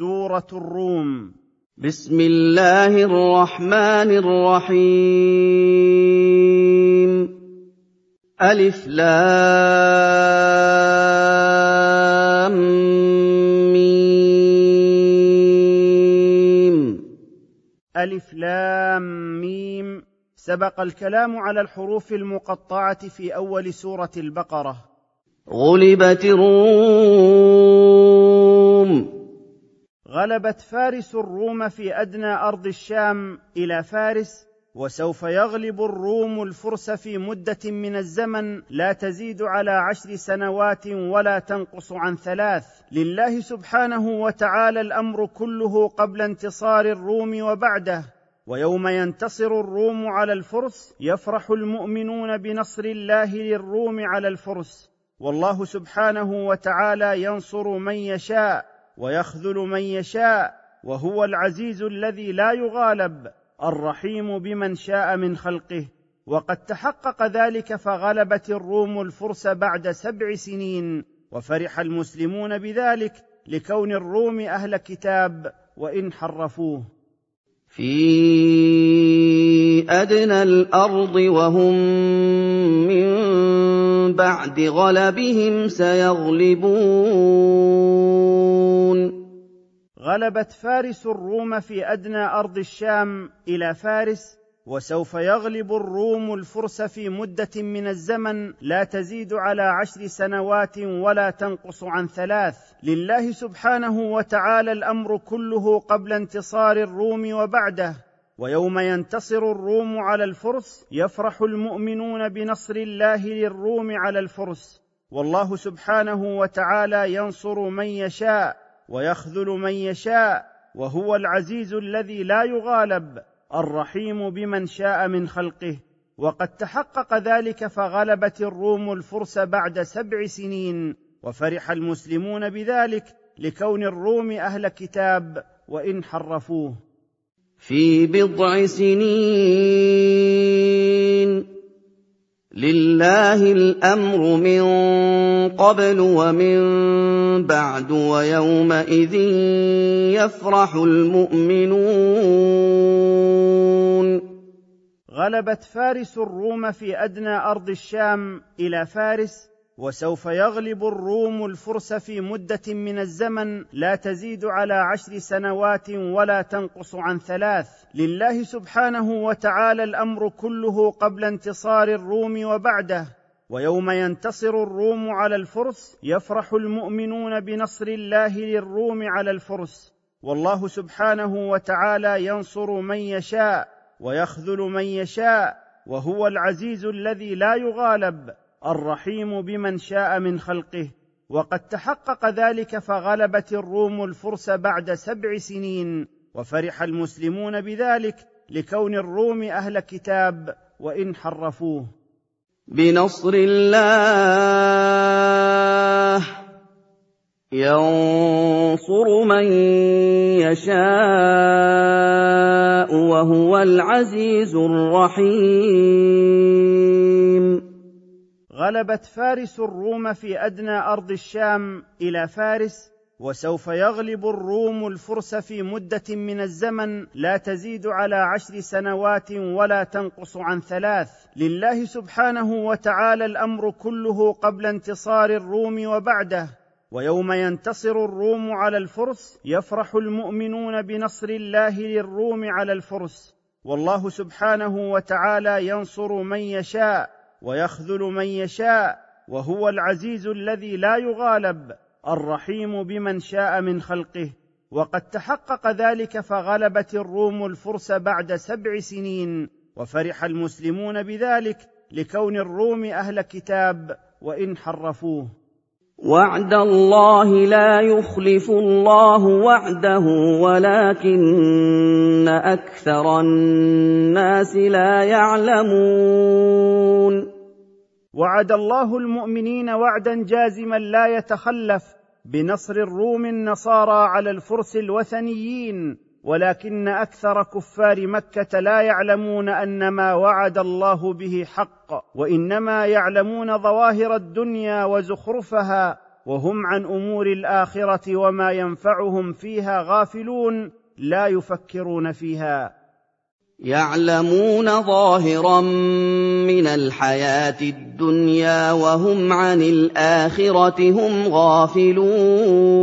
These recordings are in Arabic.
سورة الروم. بسم الله الرحمن الرحيم. ألف لام ميم. ألف لام ميم. سبق الكلام على الحروف المقطعة في أول سورة البقرة. غلبت الروم. غلبت فارس الروم في أدنى أرض الشام إلى فارس وسوف يغلب الروم الفرس في مدة من الزمن لا تزيد على عشر سنوات ولا تنقص عن ثلاث. لله سبحانه وتعالى الأمر كله قبل انتصار الروم وبعده. ويوم ينتصر الروم على الفرس يفرح المؤمنون بنصر الله للروم على الفرس. والله سبحانه وتعالى ينصر من يشاء. ويخذل من يشاء وهو العزيز الذي لا يغالب الرحيم بمن شاء من خلقه. وقد تحقق ذلك فغلبت الروم الفرس بعد سبع سنين وفرح المسلمون بذلك لكون الروم أهل كتاب وإن حرفوه. في أدنى الأرض وهم من بعد غلبهم سيغلبون. غلبت فارس الروم في أدنى أرض الشام إلى فارس وسوف يغلب الروم الفرس في مدة من الزمن لا تزيد على عشر سنوات ولا تنقص عن ثلاث. لله سبحانه وتعالى الأمر كله قبل انتصار الروم وبعده. ويوم ينتصر الروم على الفرس يفرح المؤمنون بنصر الله للروم على الفرس. والله سبحانه وتعالى ينصر من يشاء ويخذل من يشاء وهو العزيز الذي لا يغالب. الرحيم بمن شاء من خلقه وقد تحقق ذلك فغلبت الروم الفرس بعد سبع سنين وفرح المسلمون بذلك لكون الروم أهل كتاب وإن حرفوه. في بضع سنين لله الأمر من قبل ومن بعد ويومئذ يفرح المؤمنون. غلبت فارس الروم في أدنى أرض الشام إلى فارس وسوف يغلب الروم الفرس في مدة من الزمن لا تزيد على عشر سنوات ولا تنقص عن ثلاث. لله سبحانه وتعالى الأمر كله قبل انتصار الروم وبعده. ويوم ينتصر الروم على الفرس يفرح المؤمنون بنصر الله للروم على الفرس. والله سبحانه وتعالى ينصر من يشاء ويخذل من يشاء وهو العزيز الذي لا يغالب. الرحيم بمن شاء من خلقه وقد تحقق ذلك فغلبت الروم الفرس بعد سبع سنين وفرح المسلمون بذلك لكون الروم أهل كتاب وإن حرفوه. بنصر الله ينصر من يشاء وهو العزيز الرحيم. غلبت فارس الروم في أدنى أرض الشام إلى فارس وسوف يغلب الروم الفرس في مدة من الزمن لا تزيد على عشر سنوات ولا تنقص عن ثلاث. لله سبحانه وتعالى الأمر كله قبل انتصار الروم وبعده. ويوم ينتصر الروم على الفرس يفرح المؤمنون بنصر الله للروم على الفرس. والله سبحانه وتعالى ينصر من يشاء. ويخذل من يشاء وهو العزيز الذي لا يغالب الرحيم بمن شاء من خلقه. وقد تحقق ذلك فغلبت الروم الفرس بعد سبع سنين وفرح المسلمون بذلك لكون الروم أهل كتاب وإن حرفوه. وعد الله لا يخلف الله وعده ولكن أكثر الناس لا يعلمون. وعد الله المؤمنين وعدا جازما لا يتخلف بنصر الروم النصارى على الفرس الوثنيين. ولكن أكثر كفار مكة لا يعلمون أن ما وعد الله به حق وإنما يعلمون ظواهر الدنيا وزخرفها وهم عن أمور الآخرة وما ينفعهم فيها غافلون لا يفكرون فيها. يعلمون ظاهرا من الحياة الدنيا وهم عن الآخرة هم غافلون.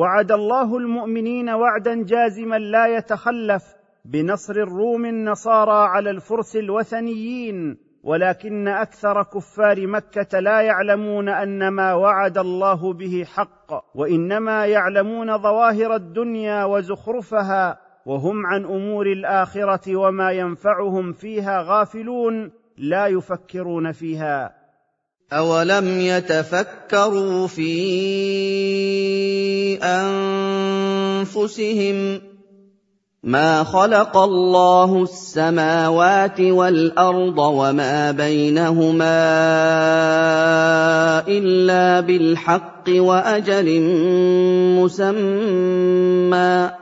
وعد الله المؤمنين وعدا جازما لا يتخلف بنصر الروم النصارى على الفرس الوثنيين ولكن أكثر كفار مكة لا يعلمون أن ما وعد الله به حق وإنما يعلمون ظواهر الدنيا وزخرفها وهم عن أمور الآخرة وما ينفعهم فيها غافلون لا يفكرون فيها. اولم يتفكروا في انفسهم مَا خَلَقَ اللَّهُ السَّمَاوَاتِ وَالْأَرْضَ وَمَا بَيْنَهُمَا إِلَّا بِالْحَقِّ وَأَجَلٍ مُّسَمًّى ۗ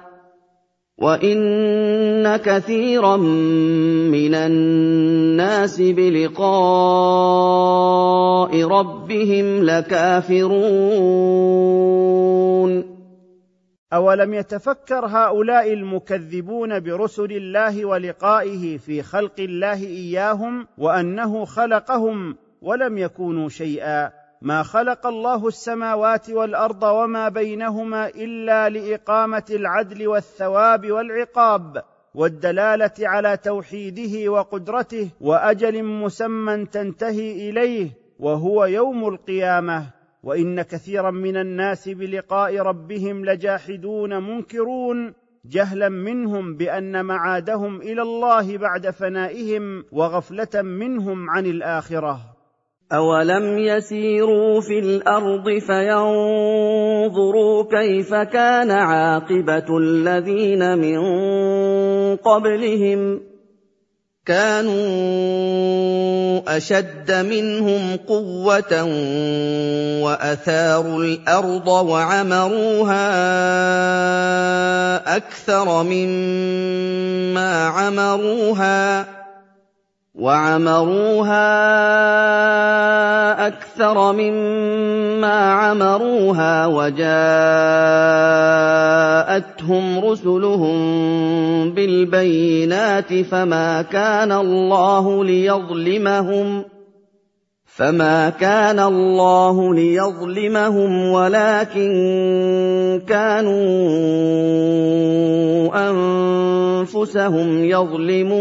وَإِنَّ كَثِيرًا مِّنَ النَّاسِ بِلِقَاءِ رَبِّهِمْ لَكَافِرُونَ اولم يتفكر هؤلاء المكذبون برسل الله ولقائه في خلق الله اياهم وانه خلقهم ولم يكونوا شيئا ما خلق الله السماوات والأرض وما بينهما إلا لإقامة العدل والثواب والعقاب والدلالة على توحيده وقدرته وأجل مسمى تنتهي إليه وهو يوم القيامة. وإن كثيرا من الناس بلقاء ربهم لجاحدون منكرون جهلا منهم بأن معادهم إلى الله بعد فنائهم وغفلة منهم عن الآخرة. اولم يسيروا في الأرض فينظروا كيف كان عاقبه الذين من قبلهم كانوا اشد منهم قوه واثاروا الأرض وعمروها أكثر مما عمروها وعمروها أكثر مما عمروها وجاءتهم رسلهم بالبينات فما كان الله ليظلمهم فما كان الله ليظلمهم ولكن كانوا انفسهم يظلمون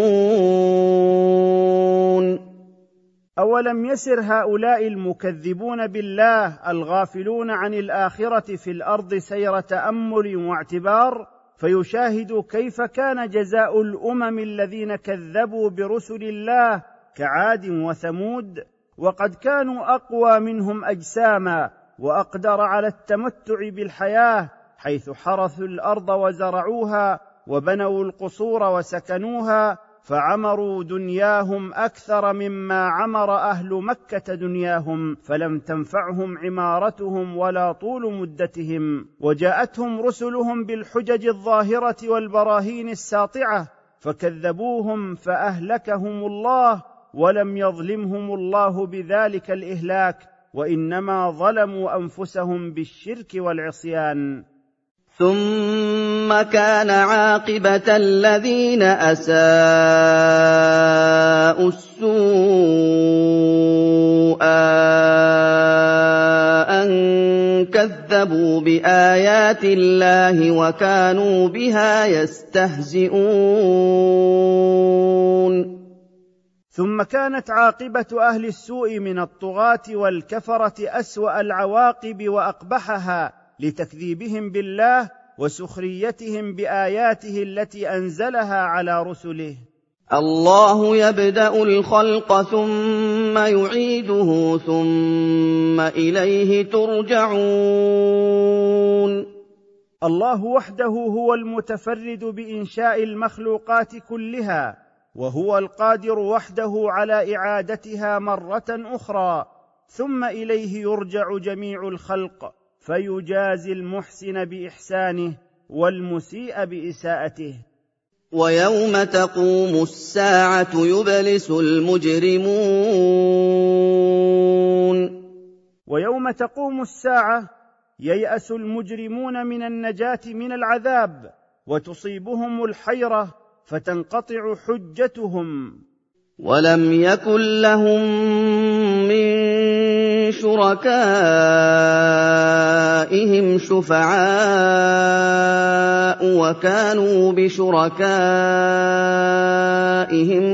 اولم يسر هؤلاء المكذبون بالله الغافلون عن الاخره في الأرض سير تامل واعتبار فيشاهدوا كيف كان جزاء الامم الذين كذبوا برسل الله كعاد وثمود وقد كانوا أقوى منهم أجساما وأقدر على التمتع بالحياة حيث حرثوا الأرض وزرعوها وبنوا القصور وسكنوها فعمروا دنياهم أكثر مما عمر أهل مكة دنياهم فلم تنفعهم عمارتهم ولا طول مدتهم. وجاءتهم رسلهم بالحجج الظاهرة والبراهين الساطعة فكذبوهم فأهلكهم الله ولم يظلمهم الله بذلك الإهلاك وإنما ظلموا أنفسهم بالشرك والعصيان. ثم كان عاقبة الذين أساءوا السوء أن كذبوا بآيات الله وكانوا بها يستهزئون. ثم كانت عاقبة أهل السوء من الطغاة والكفرة أسوأ العواقب وأقبحها لتكذيبهم بالله وسخريتهم بآياته التي أنزلها على رسله. الله يبدأ الخلق ثم يعيده ثم إليه ترجعون. الله وحده هو المتفرد بإنشاء المخلوقات كلها وهو القادر وحده على إعادتها مرة أخرى ثم إليه يرجع جميع الخلق فيجازي المحسن بإحسانه والمسيء بإساءته. ويوم تقوم الساعة يبلس المجرمون. ويوم تقوم الساعة ييأس المجرمون من النجاة من العذاب وتصيبهم الحيرة فتنقطع حجتهم. ولم يكن لهم من شركائهم شفعاء وكانوا بشركائهم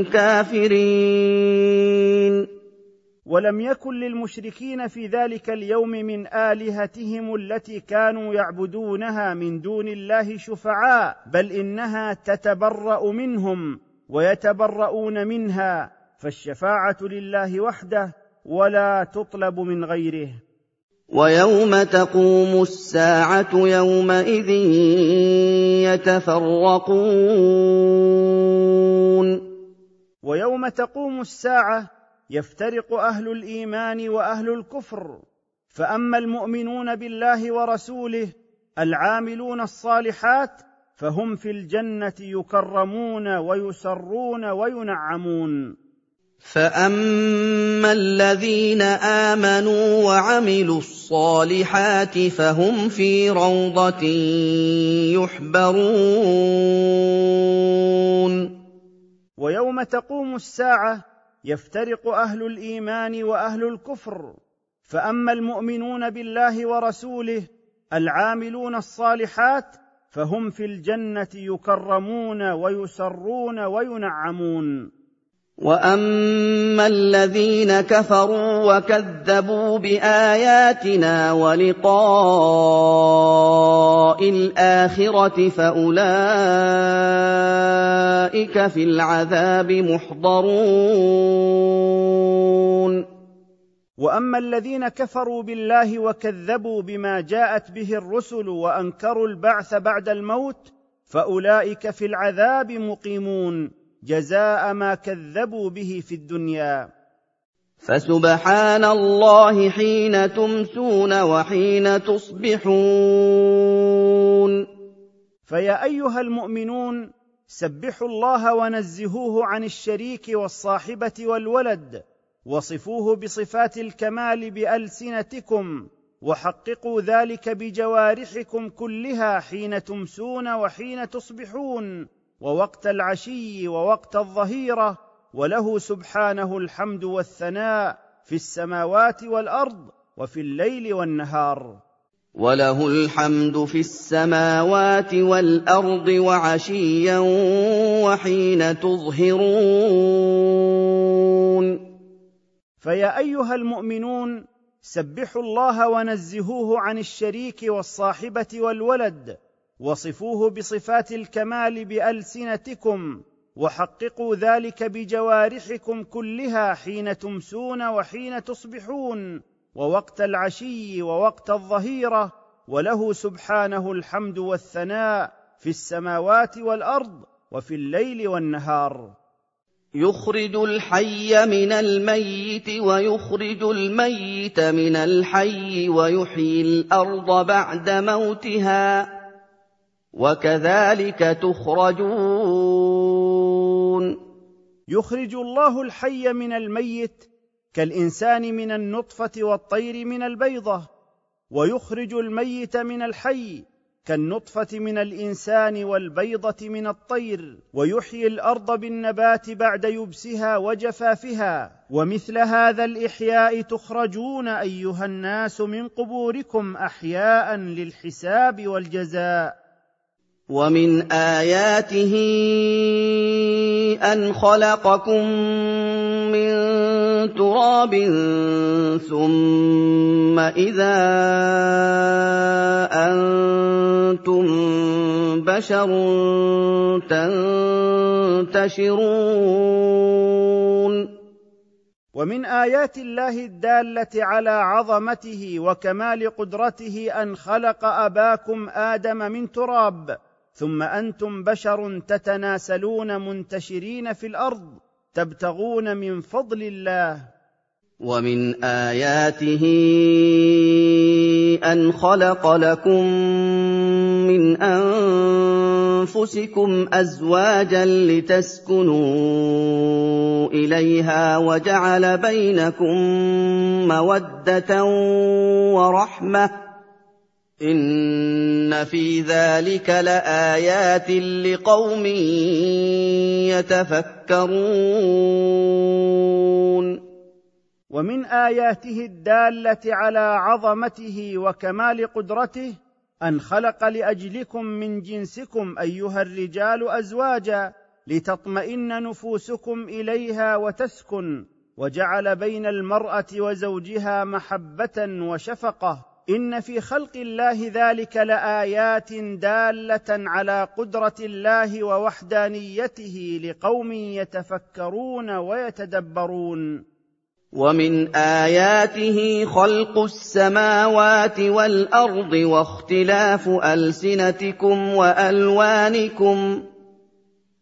كافرين. ولم يكن للمشركين في ذلك اليوم من آلهتهم التي كانوا يعبدونها من دون الله شفعاء بل إنها تتبرأ منهم ويتبرؤون منها فالشفاعة لله وحده ولا تطلب من غيره. ويوم تقوم الساعة يومئذ يتفرقون. ويوم تقوم الساعة يفترق أهل الإيمان وأهل الكفر. فأما المؤمنون بالله ورسوله العاملون الصالحات فهم في الجنة يكرمون ويسرون وينعمون. فأما الذين آمنوا وعملوا الصالحات فهم في روضة يحبرون. ويوم تقوم الساعة يفترق أهل الإيمان وأهل الكفر. فأما المؤمنون بالله ورسوله العاملون الصالحات فهم في الجنة يكرمون ويسرون وينعمون. واما الذين كفروا وكذبوا باياتنا ولقاء الاخره فاولئك في العذاب محضرون واما الذين كفروا بالله وكذبوا بما جاءت به الرسل وانكروا البعث بعد الموت فاولئك في العذاب مقيمون جزاء ما كذبوا به في الدنيا. فسبحان الله حين تمسون وحين تصبحون. فيا أيها المؤمنون سبحوا الله ونزهوه عن الشريك والصاحبة والولد وصفوه بصفات الكمال بألسنتكم وحققوا ذلك بجوارحكم كلها حين تمسون وحين تصبحون. ووقت العشي ووقت الظهيرة وله سبحانه الحمد والثناء في السماوات والأرض وفي الليل والنهار. وله الحمد في السماوات والأرض وعشيا وحين تظهرون. فيا أيها المؤمنون سبحوا الله ونزهوه عن الشريك والصاحبة والولد وصفوه بصفات الكمال بألسنتكم وحققوا ذلك بجوارحكم كلها حين تمسون وحين تصبحون ووقت العشي ووقت الظهيرة وله سبحانه الحمد والثناء في السماوات والأرض وفي الليل والنهار. يخرج الحي من الميت ويخرج الميت من الحي ويحيي الأرض بعد موتها. وكذلك تخرجون. يخرج الله الحي من الميت كالإنسان من النطفة والطير من البيضة ويخرج الميت من الحي كالنطفة من الإنسان والبيضة من الطير ويحيي الأرض بالنبات بعد يبسها وجفافها. ومثل هذا الإحياء تخرجون أيها الناس من قبوركم أحياء للحساب والجزاء. ومن آياته أن خلقكم من تراب ثم إذا أنتم بشر تنتشرون. ومن آيات الله الدالة على عظمته وكمال قدرته أن خلق أباكم آدم من تراب. ثم أنتم بشر تتناسلون منتشرين في الأرض تبتغون من فضل الله. ومن آياته أن خلق لكم من أنفسكم أزواجا لتسكنوا إليها وجعل بينكم مودة ورحمة ان في ذلك لايات لقوم يتفكرون ومن اياته الداله على عظمته وكمال قدرته ان خلق لاجلكم من جنسكم ايها الرجال ازواجا لتطمئن نفوسكم اليها وتسكن وجعل بين المراه وزوجها محبه وشفقه إن في خلق الله ذلك لآيات دالة على قدرة الله ووحدانيته لقوم يتفكرون ويتدبرون. ومن آياته خلق السماوات والأرض واختلاف ألسنتكم وألوانكم.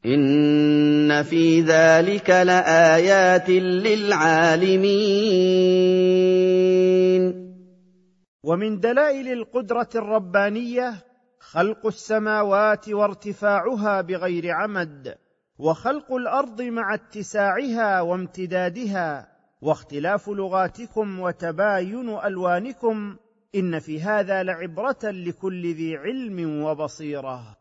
إن في ذلك لآيات للعالمين. ومن دلائل القدرة الربانية خلق السماوات وارتفاعها بغير عمد وخلق الأرض مع اتساعها وامتدادها واختلاف لغاتكم وتباين ألوانكم إن في هذا لعبرة لكل ذي علم وبصيرة.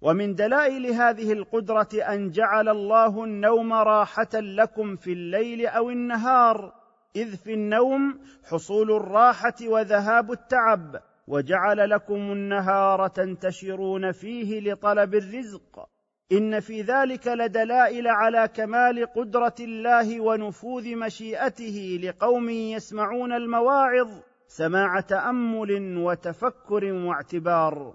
ومن دلائل هذه القدرة أن جعل الله النوم راحة لكم في الليل أو النهار إذ في النوم حصول الراحة وذهاب التعب وجعل لكم النهار تنتشرون فيه لطلب الرزق. إن في ذلك لدلائل على كمال قدرة الله ونفوذ مشيئته لقوم يسمعون المواعظ سماع تأمل وتفكر واعتبار.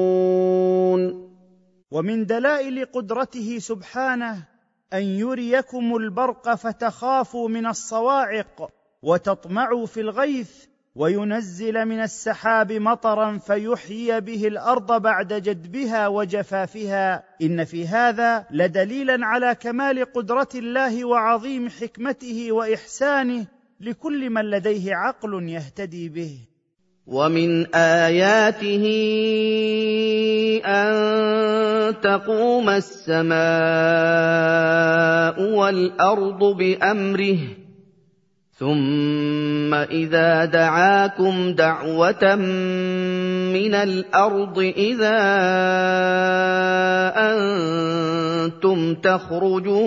ومن دلائل قدرته سبحانه أن يريكم البرق فتخافوا من الصواعق وتطمعوا في الغيث وينزل من السحاب مطرا فيحيي به الأرض بعد جدبها وجفافها إن في هذا لدليلا على كمال قدرة الله وعظيم حكمته وإحسانه لكل من لديه عقل يهتدي به ومن آياته أن تقوم السماء والأرض بأمره ثم إذا دعاكم دعوة من الأرض إذا أنتم تخرجون.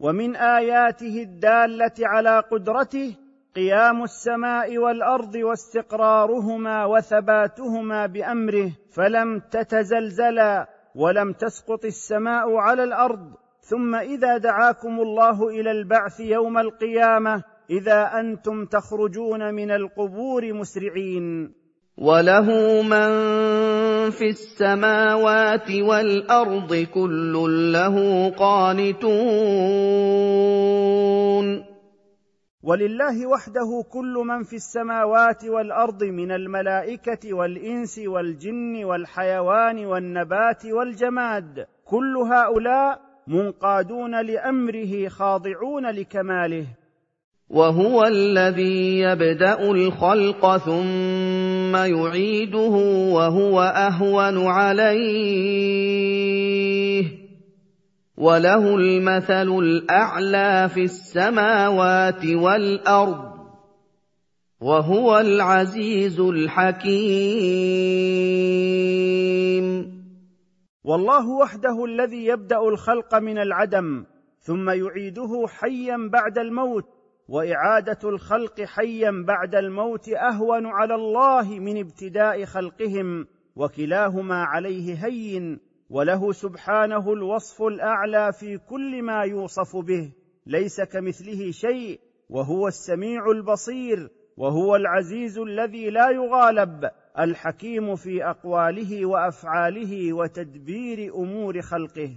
ومن آياته الدالة على قدرته قيام السماء والأرض واستقرارهما وثباتهما بأمره فلم تتزلزلا ولم تسقط السماء على الأرض. ثم إذا دعاكم الله إلى البعث يوم القيامة إذا أنتم تخرجون من القبور مسرعين. وله من في السماوات والأرض كل له قانتون. ولله وحده كل من في السماوات والأرض من الملائكة والإنس والجن والحيوان والنبات والجماد. كل هؤلاء منقادون لأمره خاضعون لكماله. وهو الذي يبدأ الخلق ثم يعيده وهو أهون عليه. وله المثل الأعلى في السماوات والأرض وهو العزيز الحكيم. والله وحده الذي يبدأ الخلق من العدم ثم يعيده حيا بعد الموت وإعادة الخلق حيا بعد الموت أهون على الله من ابتداء خلقهم وكلاهما عليه هين وله سبحانه الوصف الأعلى في كل ما يوصف به ليس كمثله شيء وهو السميع البصير وهو العزيز الذي لا يغالب الحكيم في أقواله وأفعاله وتدبير أمور خلقه.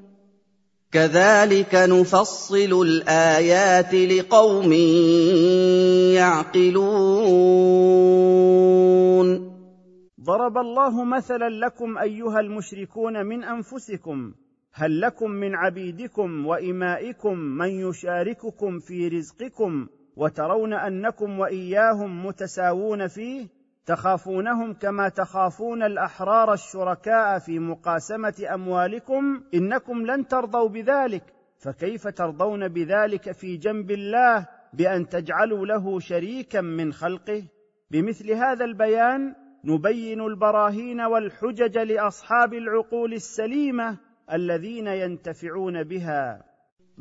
كذلك نفصل الآيات لقوم يعقلون. ضرب الله مثلا لكم أيها المشركون من أنفسكم هل لكم من عبيدكم وإمائكم من يشارككم في رزقكم وترون أنكم وإياهم متساوون فيه؟ تخافونهم كما تخافون الأحرار الشركاء في مقاسمة أموالكم إنكم لن ترضوا بذلك. فكيف ترضون بذلك في جنب الله بأن تجعلوا له شريكا من خلقه؟ بمثل هذا البيان نبين البراهين والحجج لأصحاب العقول السليمة الذين ينتفعون بها.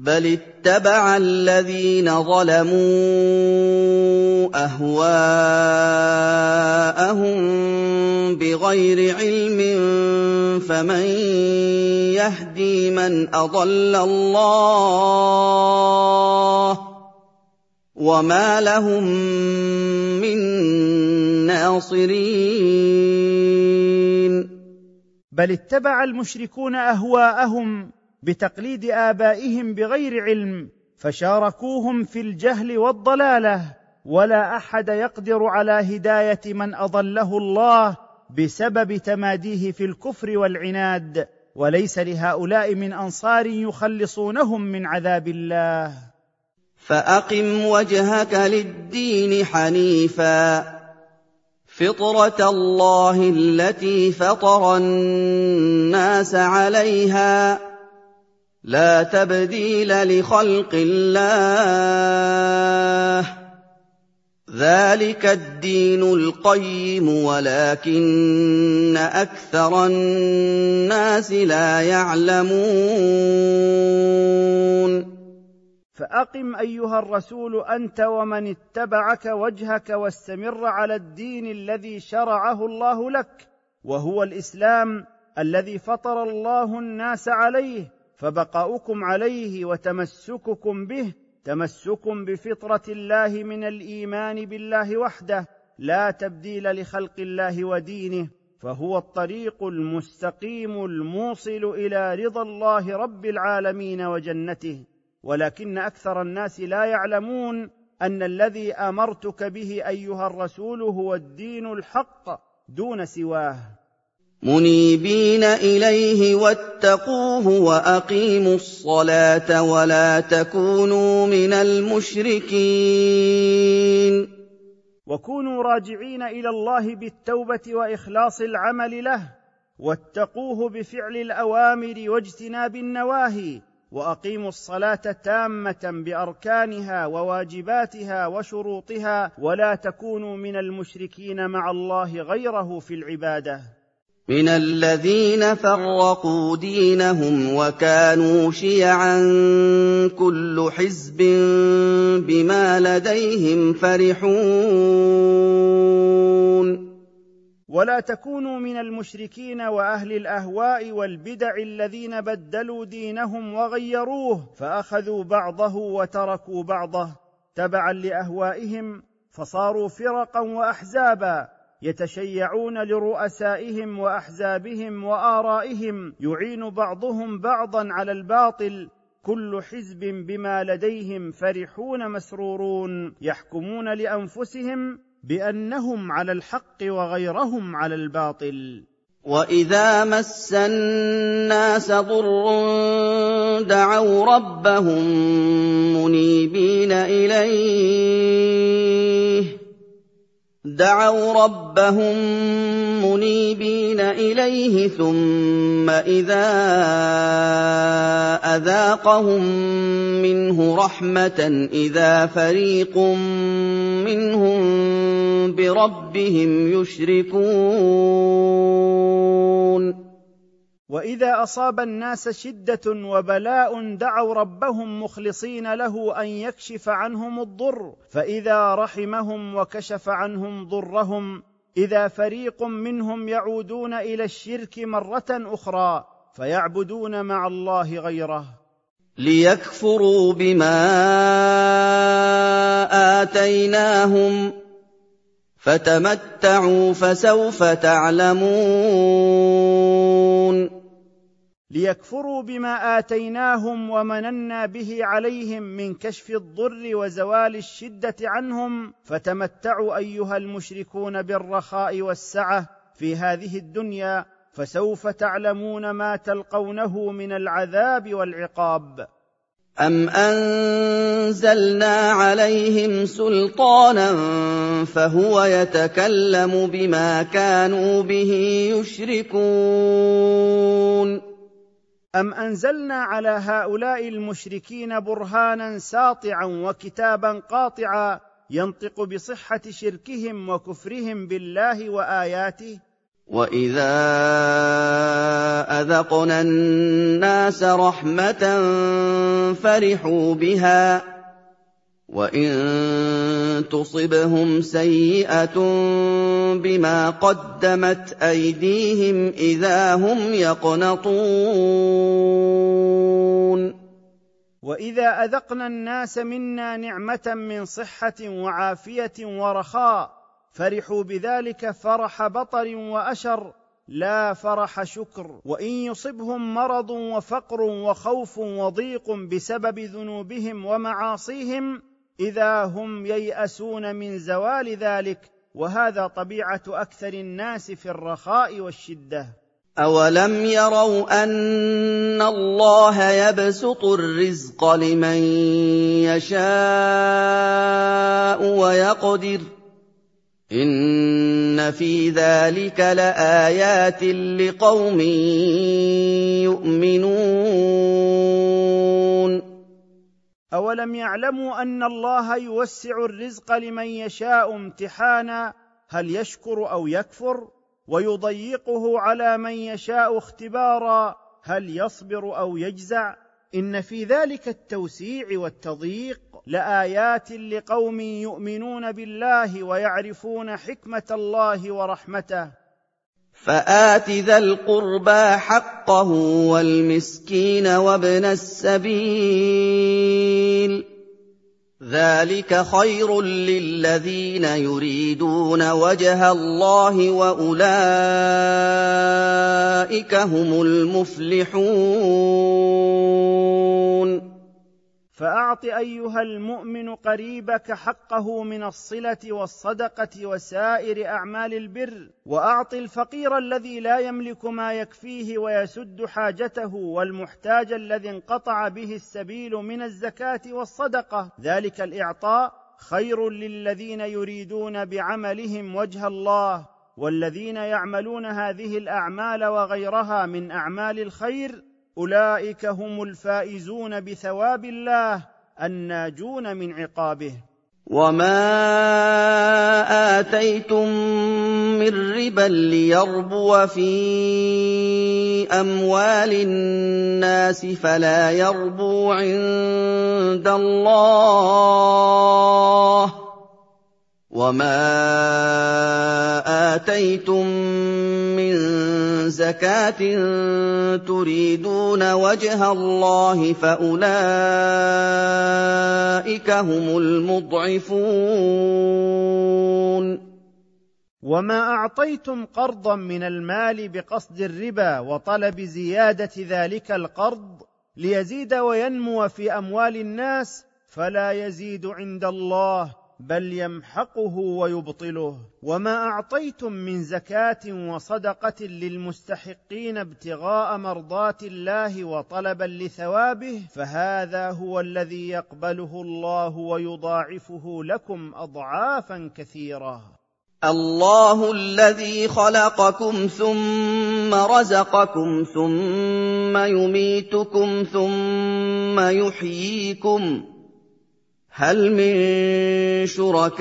بل اتبع الذين ظلموا اهواءهم بغير علم فمن يهدي من اضل الله وما لهم من ناصرين بل اتبع المشركون اهواءهم بتقليد آبائهم بغير علم فشاركوهم في الجهل والضلالة ولا أحد يقدر على هداية من أضله الله بسبب تماديه في الكفر والعناد وليس لهؤلاء من أنصار يخلصونهم من عذاب الله. فأقم وجهك للدين حنيفا فطرة الله التي فطر الناس عليها. لا تبديل لخلق الله. ذلك الدين القيم ولكن أكثر الناس لا يعلمون. فأقم أيها الرسول أنت ومن اتبعك وجهك واستمر على الدين الذي شرعه الله لك وهو الإسلام الذي فطر الله الناس عليه. فبقاؤكم عليه وتمسككم به تمسك بفطرة الله من الإيمان بالله وحده لا تبديل لخلق الله ودينه فهو الطريق المستقيم الموصل إلى رضا الله رب العالمين وجنته. ولكن أكثر الناس لا يعلمون أن الذي أمرتك به أيها الرسول هو الدين الحق دون سواه. منيبين إليه واتقوه وأقيموا الصلاة ولا تكونوا من المشركين. وكونوا راجعين إلى الله بالتوبة وإخلاص العمل له واتقوه بفعل الأوامر واجتناب النواهي وأقيموا الصلاة تامة بأركانها وواجباتها وشروطها ولا تكونوا من المشركين مع الله غيره في العبادة. من الذين فرقوا دينهم وكانوا شيعا كل حزب بما لديهم فرحون. ولا تكونوا من المشركين وأهل الأهواء والبدع الذين بدلوا دينهم وغيروه فأخذوا بعضه وتركوا بعضه تبعا لأهوائهم فصاروا فرقا واحزابا. يتشيعون لرؤسائهم وأحزابهم وآرائهم يعين بعضهم بعضا على الباطل كل حزب بما لديهم فرحون مسرورون يحكمون لأنفسهم بأنهم على الحق وغيرهم على الباطل. واذا مس الناس ضر دعوا ربهم منيبين اليه دعوا ربهم منيبين إليه ثم إذا أذاقهم منه رحمة إذا فريق منهم بربهم يشركون وإذا أصاب الناس شدة وبلاء دعوا ربهم مخلصين له أن يكشف عنهم الضر فإذا رحمهم وكشف عنهم ضرهم إذا فريق منهم يعودون إلى الشرك مرة أخرى فيعبدون مع الله غيره. ليكفروا بما آتيناهم فتمتعوا فسوف تعلمون. ليكفروا بما آتيناهم ومننا به عليهم من كشف الضر وزوال الشدة عنهم. فتمتعوا أيها المشركون بالرخاء والسعة في هذه الدنيا فسوف تعلمون ما تلقونه من العذاب والعقاب. أَمْ أَنزَلْنَا عَلَيْهِمْ سُلْطَانًا فَهُوَ يَتَكَلَّمُ بِمَا كَانُوا بِهِ يُشْرِكُونَ. أَمْ أَنزَلْنَا عَلَى هَؤُلَاءِ الْمُشْرِكِينَ بُرْهَانًا سَاطِعًا وَكِتَابًا قَاطِعًا ينطق بصحة شركهم وكفرهم بالله وآياته؟ وإذا أذقنا الناس رحمة فرحوا بها وان تصبهم سيئه بما قدمت ايديهم اذا هم يقنطون واذا اذقنا الناس منا نعمه من صحه وعافيه ورخاء فرحوا بذلك فرح بطر واشر لا فرح شكر وان يصبهم مرض وفقر وخوف وضيق بسبب ذنوبهم ومعاصيهم إذا هم ييأسون من زوال ذلك وهذا طبيعة أكثر الناس في الرخاء والشدة. اولم يروا ان الله يبسط الرزق لمن يشاء ويقدر إِنَّ فِي ذَٰلِكَ لَآيَاتٍ لِّقَوْمٍ يُؤْمِنُونَ أَوَلَمْ يَعْلَمُوا أَنَّ اللَّهَ يُوسِّعُ الرِّزْقَ لِمَن يَشَاءُ امْتِحَانًا؟ هل يشكر أو يكفر؟ ويضيقه على من يشاء اختبارا؟ هل يصبر أو يجزع؟ إن في ذلك التوسيع والتضييق لآيات لقوم يؤمنون بالله ويعرفون حكمة الله ورحمته. فآت ذا القربى حقه والمسكين وابن السبيل. ذلك خير للذين يريدون وجه الله واولئك هم المفلحون فأعط أيها المؤمن قريبك حقه من الصلة والصدقة وسائر أعمال البر وأعط الفقير الذي لا يملك ما يكفيه ويسد حاجته والمحتاج الذي انقطع به السبيل من الزكاة والصدقة. ذلك الإعطاء خير للذين يريدون بعملهم وجه الله والذين يعملون هذه الأعمال وغيرها من أعمال الخير أولئك هم الفائزون بثواب الله الناجون من عقابه. وما اتيتم من ربا ليربو في اموال الناس فلا يربو عند الله وما اتيتم من زكاه تريدون وجه الله فاولئك هم المضعفون وما اعطيتم قرضا من المال بقصد الربا وطلب زياده ذلك القرض ليزيد وينمو في اموال الناس فلا يزيد عند الله بل يمحقه ويبطله. وما أعطيتم من زكاة وصدقة للمستحقين ابتغاء مرضات الله وطلبا لثوابه فهذا هو الذي يقبله الله ويضاعفه لكم أضعافا كثيرة. الله الذي خلقكم ثم رزقكم ثم يميتكم ثم يحييكم هل من شركائكم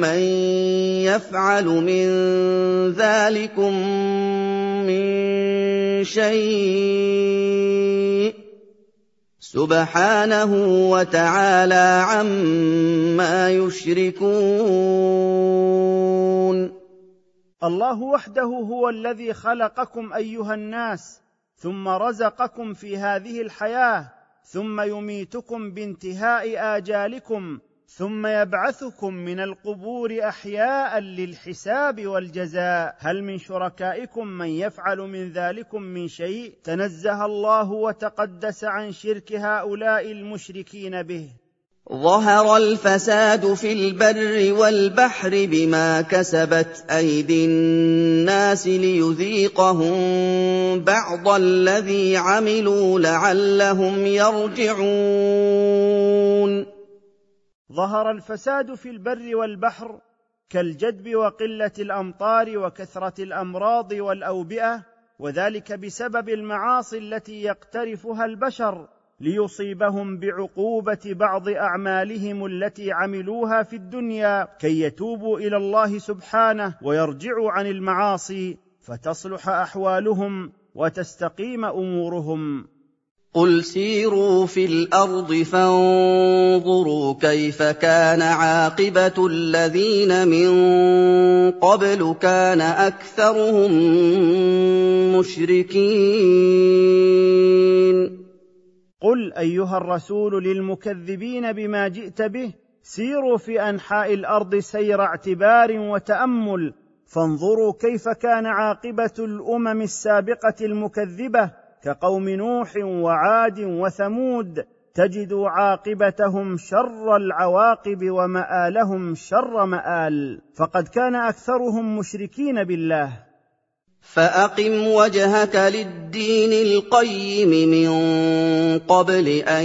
من يفعل من ذلكم من شيء؟ سبحانه وتعالى عما يشركون. الله وحده هو الذي خلقكم أيها الناس ثم رزقكم في هذه الحياة ثم يميتكم بانتهاء آجالكم ثم يبعثكم من القبور أحياء للحساب والجزاء. هل من شركائكم من يفعل من ذلكم من شيء؟ تنزه الله وتقدس عن شرك هؤلاء المشركين به. ظهر الفساد في البر والبحر بما كسبت أيدي الناس ليذيقهم بعض الذي عملوا لعلهم يرجعون. ظهر الفساد في البر والبحر كالجدب وقلة الأمطار وكثرة الأمراض والأوبئة وذلك بسبب المعاصي التي يقترفها البشر ليصيبهم بعقوبة بعض أعمالهم التي عملوها في الدنيا كي يتوبوا إلى الله سبحانه ويرجعوا عن المعاصي فتصلح أحوالهم وتستقيم أمورهم. قل سيروا في الأرض فانظروا كيف كان عاقبة الذين من قبل كان أكثرهم مشركين. قل أيها الرسول للمكذبين بما جئت به سيروا في أنحاء الأرض سير اعتبار وتأمل فانظروا كيف كان عاقبة الأمم السابقة المكذبة كقوم نوح وعاد وثمود تجد عاقبتهم شر العواقب ومآلهم شر مآل فقد كان أكثرهم مشركين بالله. فأقم وجهك للدين القيم من قبل أن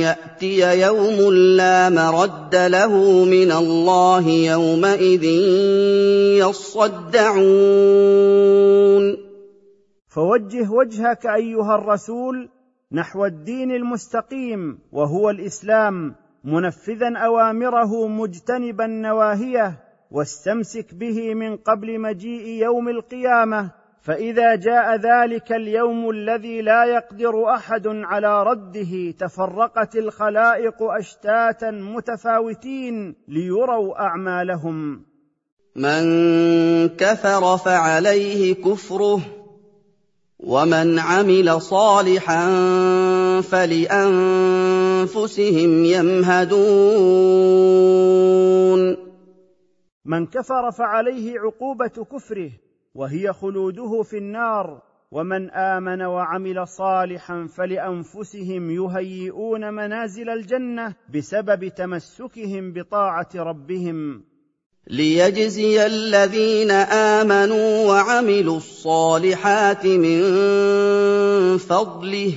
يأتي يوم لا مرد له من الله يومئذ يصدعون. فوجه وجهك أيها الرسول نحو الدين المستقيم وهو الإسلام منفذا أوامره مجتنبا نواهيه واستمسك به من قبل مجيء يوم القيامة فإذا جاء ذلك اليوم الذي لا يقدر أحد على رده تفرقت الخلائق أشتاتا متفاوتين ليروا أعمالهم. من كفر فعليه كفره ومن عمل صالحا فلأنفسهم يمهدون. من كفر فعليه عقوبة كفره وهي خلوده في النار ومن آمن وعمل صالحا فلأنفسهم يهيئون منازل الجنة بسبب تمسكهم بطاعة ربهم. ليجزي الذين آمنوا وعملوا الصالحات من فضله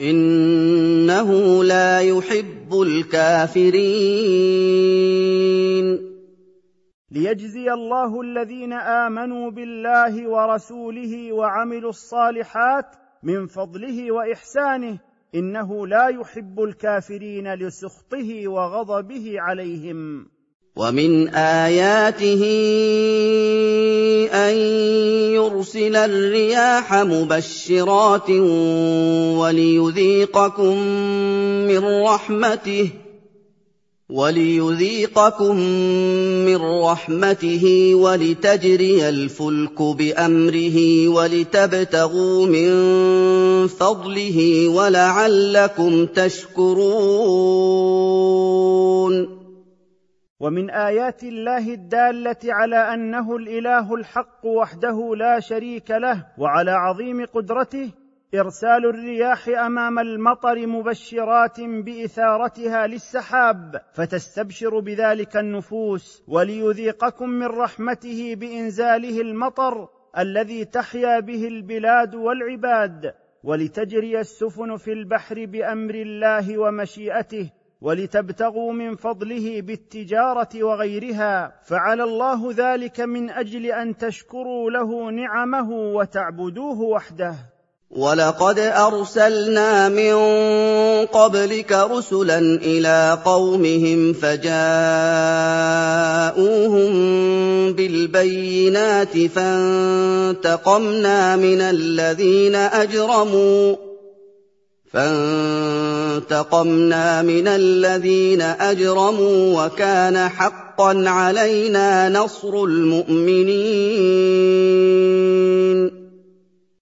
إنه لا يحب الكافرين. ليجزي الله الذين آمنوا بالله ورسوله وعملوا الصالحات من فضله وإحسانه إنه لا يحب الكافرين لسخطه وغضبه عليهم. ومن آياته أن يرسل الرياح مبشرات وليذيقكم من رحمته وَلِيُذِيقَكُم مِّن رَّحْمَتِهِ وَلِتَجْرِيَ الْفُلْكُ بِأَمْرِهِ وَلِتَبْتَغُوا مِن فَضْلِهِ وَلَعَلَّكُمْ تَشْكُرُونَ. ومن آيات الله الدالة على أنه الإله الحق وحده لا شريك له وعلى عظيم قدرته إرسال الرياح أمام المطر مبشرات بإثارتها للسحاب فتستبشر بذلك النفوس وليذيقكم من رحمته بإنزاله المطر الذي تحيا به البلاد والعباد ولتجري السفن في البحر بأمر الله ومشيئته ولتبتغوا من فضله بالتجارة وغيرها. فعلى الله ذلك من أجل أن تشكروا له نعمه وتعبدوه وحده. ولقد ارسلنا من قبلك رسلا إلى قومهم فجاءوهم بالبينات فانتقمنا من الذين اجرموا فانتقمنا من الذين اجرموا وكان حقا علينا نصر المؤمنين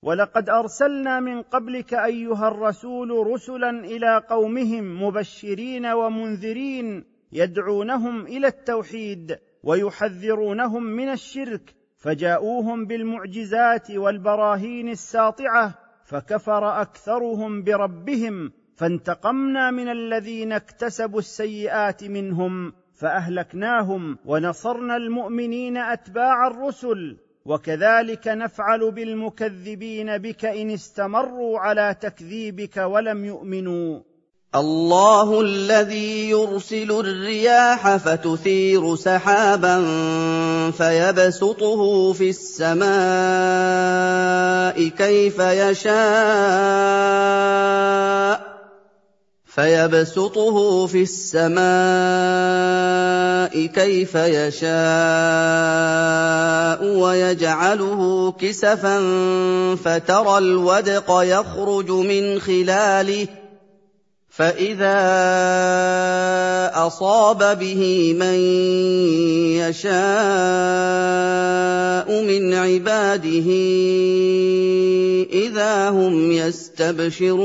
ولقد أرسلنا من قبلك أيها الرسول رسلا إلى قومهم مبشرين ومنذرين يدعونهم إلى التوحيد ويحذرونهم من الشرك فجاءوهم بالمعجزات والبراهين الساطعة فكفر أكثرهم بربهم فانتقمنا من الذين اكتسبوا السيئات منهم فأهلكناهم ونصرنا المؤمنين أتباع الرسل. وكذلك نفعل بالمكذبين بك إن استمروا على تكذيبك ولم يؤمنوا. الله الذي يرسل الرياح فتثير سحابا فيبسطه في السماء كيف يشاء. فيبسطه في السماء كيف يشاء ويجعله كسفا فترى الودق يخرج من خلاله فاذا اصاب به من يشاء من عباده اذا هم يستبشرون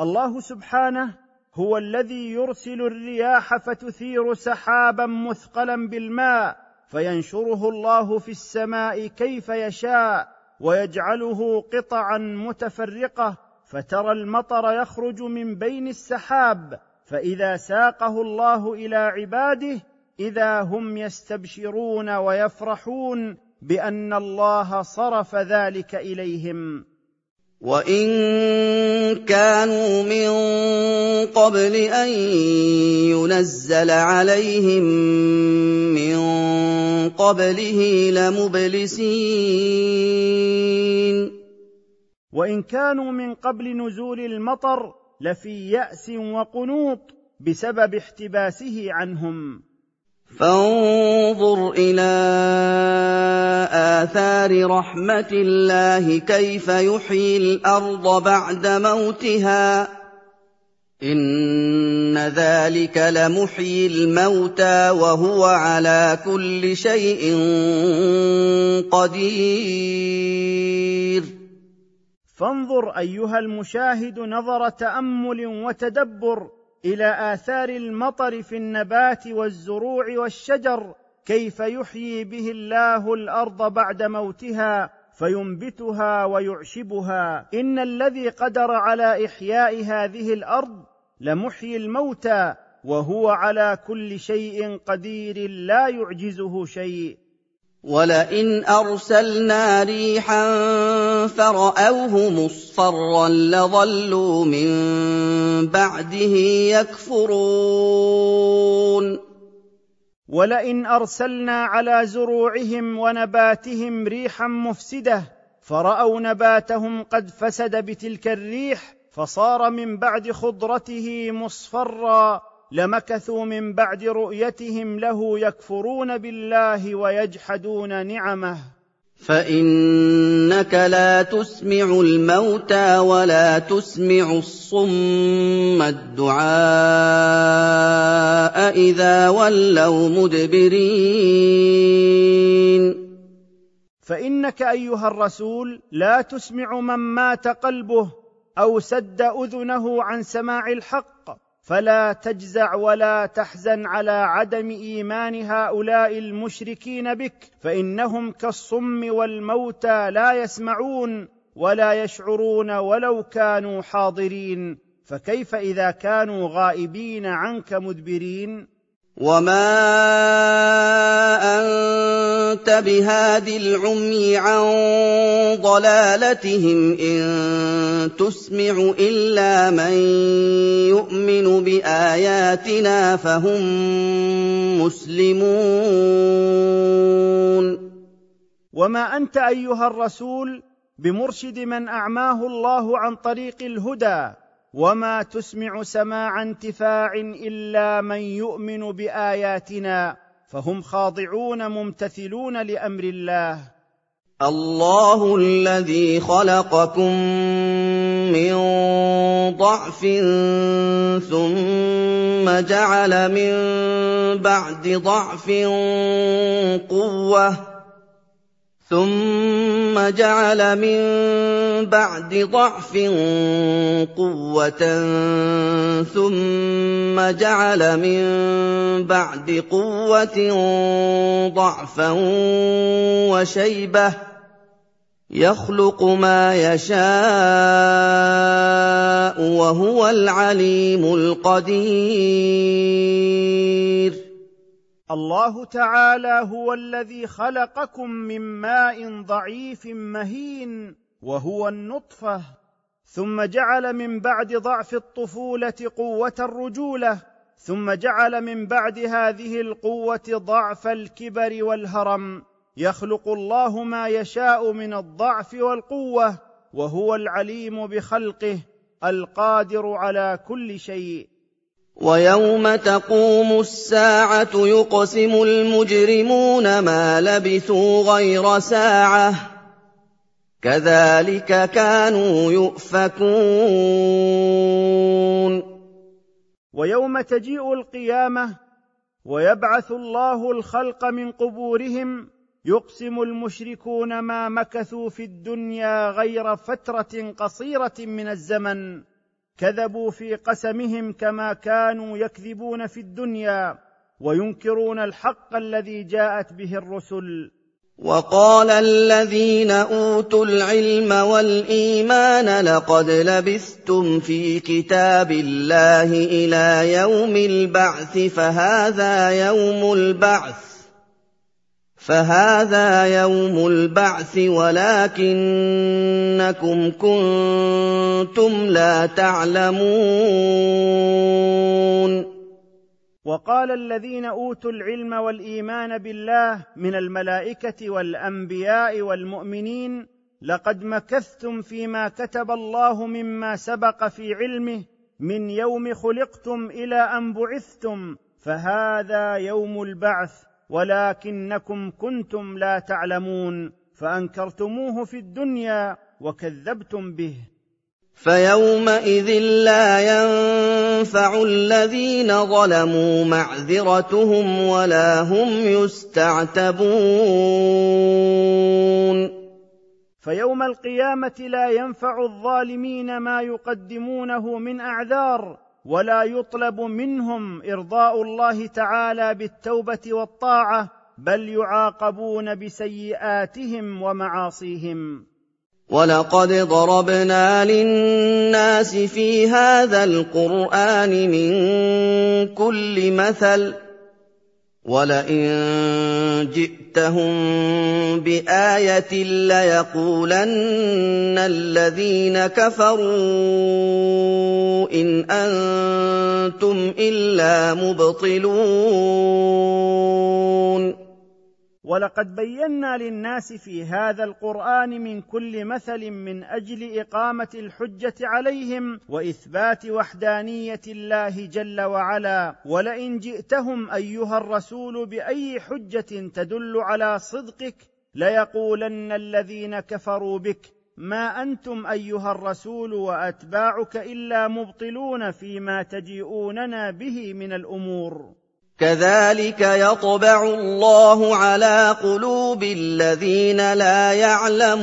الله سبحانه هو الذي يرسل الرياح فتثير سحابا مثقلا بالماء فينشره الله في السماء كيف يشاء ويجعله قطعا متفرقة فترى المطر يخرج من بين السحاب فإذا ساقه الله إلى عباده إذا هم يستبشرون ويفرحون بأن الله صرف ذلك إليهم. وان كانوا من قبل ان ينزل عليهم من قبله لمبلسين وان كانوا من قبل نزول المطر لفي ياس وقنوط بسبب احتباسه عنهم فانظر إلى آثار رحمة الله كيف يحيي الأرض بعد موتها. إن ذلك لمحيي الموتى وهو على كل شيء قدير. فانظر أيها المشاهد نظر تأمل وتدبر إلى آثار المطر في النبات والزروع والشجر كيف يحيي به الله الأرض بعد موتها فينبتها ويعشبها. إن الذي قدر على إحياء هذه الأرض لمحيي الموتى وهو على كل شيء قدير لا يعجزه شيء. ولئن ارسلنا ريحا فراوه مصفرا لظلوا من بعده يكفرون ولئن ارسلنا على زروعهم ونباتهم ريحا مفسده فراوا نباتهم قد فسد بتلك الريح فصار من بعد خضرته مصفرا لمكثوا من بعد رؤيتهم له يكفرون بالله ويجحدون نعمه. فإنك لا تسمع الموتى ولا تسمع الصم الدعاء إذا ولوا مدبرين. فإنك أيها الرسول لا تسمع من مات قلبه أو سد أذنه عن سماع الحق. فلا تجزع ولا تحزن على عدم إيمان هؤلاء المشركين بك فإنهم كالصم والموتى لا يسمعون ولا يشعرون ولو كانوا حاضرين فكيف إذا كانوا غائبين عنك مدبرين؟ وما انت بهاد العمي عن ضلالتهم ان تسمع الا من يؤمن باياتنا فهم مسلمون وما انت ايها الرسول بمرشد من اعماه الله عن طريق الهدى وما تسمع سماع انتفاع الا من يؤمن باياتنا فهم خاضعون ممتثلون لامر الله. الله الذي خلقكم من ضعف ثم جعل من بعد ضعف قوه ثم جعل من بعد ضعف قوة ثم جعل من بعد قوة ضعفا وشيبة يخلق ما يشاء وهو العليم القدير. الله تعالى هو الذي خلقكم من ماء ضعيف مهين وهو النطفة ثم جعل من بعد ضعف الطفولة قوة الرجولة ثم جعل من بعد هذه القوة ضعف الكبر والهرم. يخلق الله ما يشاء من الضعف والقوة وهو العليم بخلقه القادر على كل شيء. ويوم تقوم الساعة يقسم المجرمون ما لبثوا غير ساعة كذلك كانوا يؤفكون. ويوم تجيء القيامة ويبعث الله الخلق من قبورهم يقسم المشركون ما مكثوا في الدنيا غير فترة قصيرة من الزمن. كذبوا في قسمهم كما كانوا يكذبون في الدنيا وينكرون الحق الذي جاءت به الرسل. وقال الذين أوتوا العلم والإيمان لقد لبثتم في كتاب الله إلى يوم البعث فهذا يوم البعث. فهذا يوم البعث ولكنكم كنتم لا تعلمون. وقال الذين أوتوا العلم والإيمان بالله من الملائكة والأنبياء والمؤمنين لقد مكثتم فيما كتب الله مما سبق في علمه من يوم خلقتم إلى أن بعثتم فهذا يوم البعث. ولكنكم كنتم لا تعلمون فأنكرتموه في الدنيا وكذبتم به. فيومئذ لا ينفع الذين ظلموا معذرتهم ولا هم يستعتبون. فيوم القيامة لا ينفع الظالمين ما يقدمونه من أعذار ولا يطلب منهم إرضاء الله تعالى بالتوبة والطاعة بل يعاقبون بسيئاتهم ومعاصيهم. ولقد ضربنا للناس في هذا القرآن من كل مثل وَلَئِن جِئْتَهُم بِآيَةٍ لَّيَقُولَنَّ الَّذِينَ كَفَرُوا إِنْ أَنتُمْ إِلَّا مُبْطِلُونَ ولقد بينا للناس في هذا القرآن من كل مثل من أجل إقامة الحجة عليهم وإثبات وحدانية الله جل وعلا. ولئن جئتهم أيها الرسول بأي حجة تدل على صدقك ليقولن الذين كفروا بك ما أنتم أيها الرسول وأتباعك إلا مبطلون فيما تجيئوننا به من الأمور. كذلك يطبع الله على قلوب الذين لا يعلمون.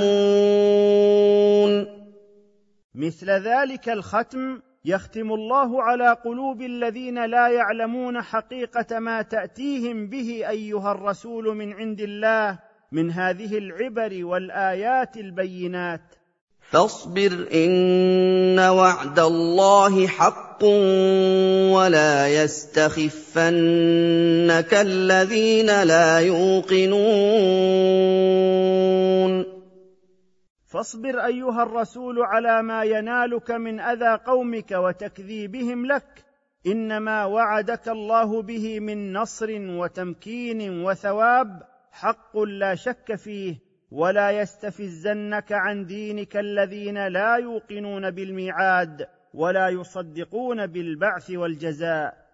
مثل ذلك الختم يختم الله على قلوب الذين لا يعلمون حقيقة ما تأتيهم به أيها الرسول من عند الله من هذه العبر والآيات البينات. فاصبر إن وعد الله حق ولا يستخفنك الذين لا يوقنون. فاصبر أيها الرسول على ما ينالك من أذى قومك وتكذيبهم لك. إنما وعدك الله به من نصر وتمكين وثواب. حق لا شك فيه. ولا يستفزنك عن دينك الذين لا يوقنون بالميعاد ولا يصدقون بالبعث والجزاء.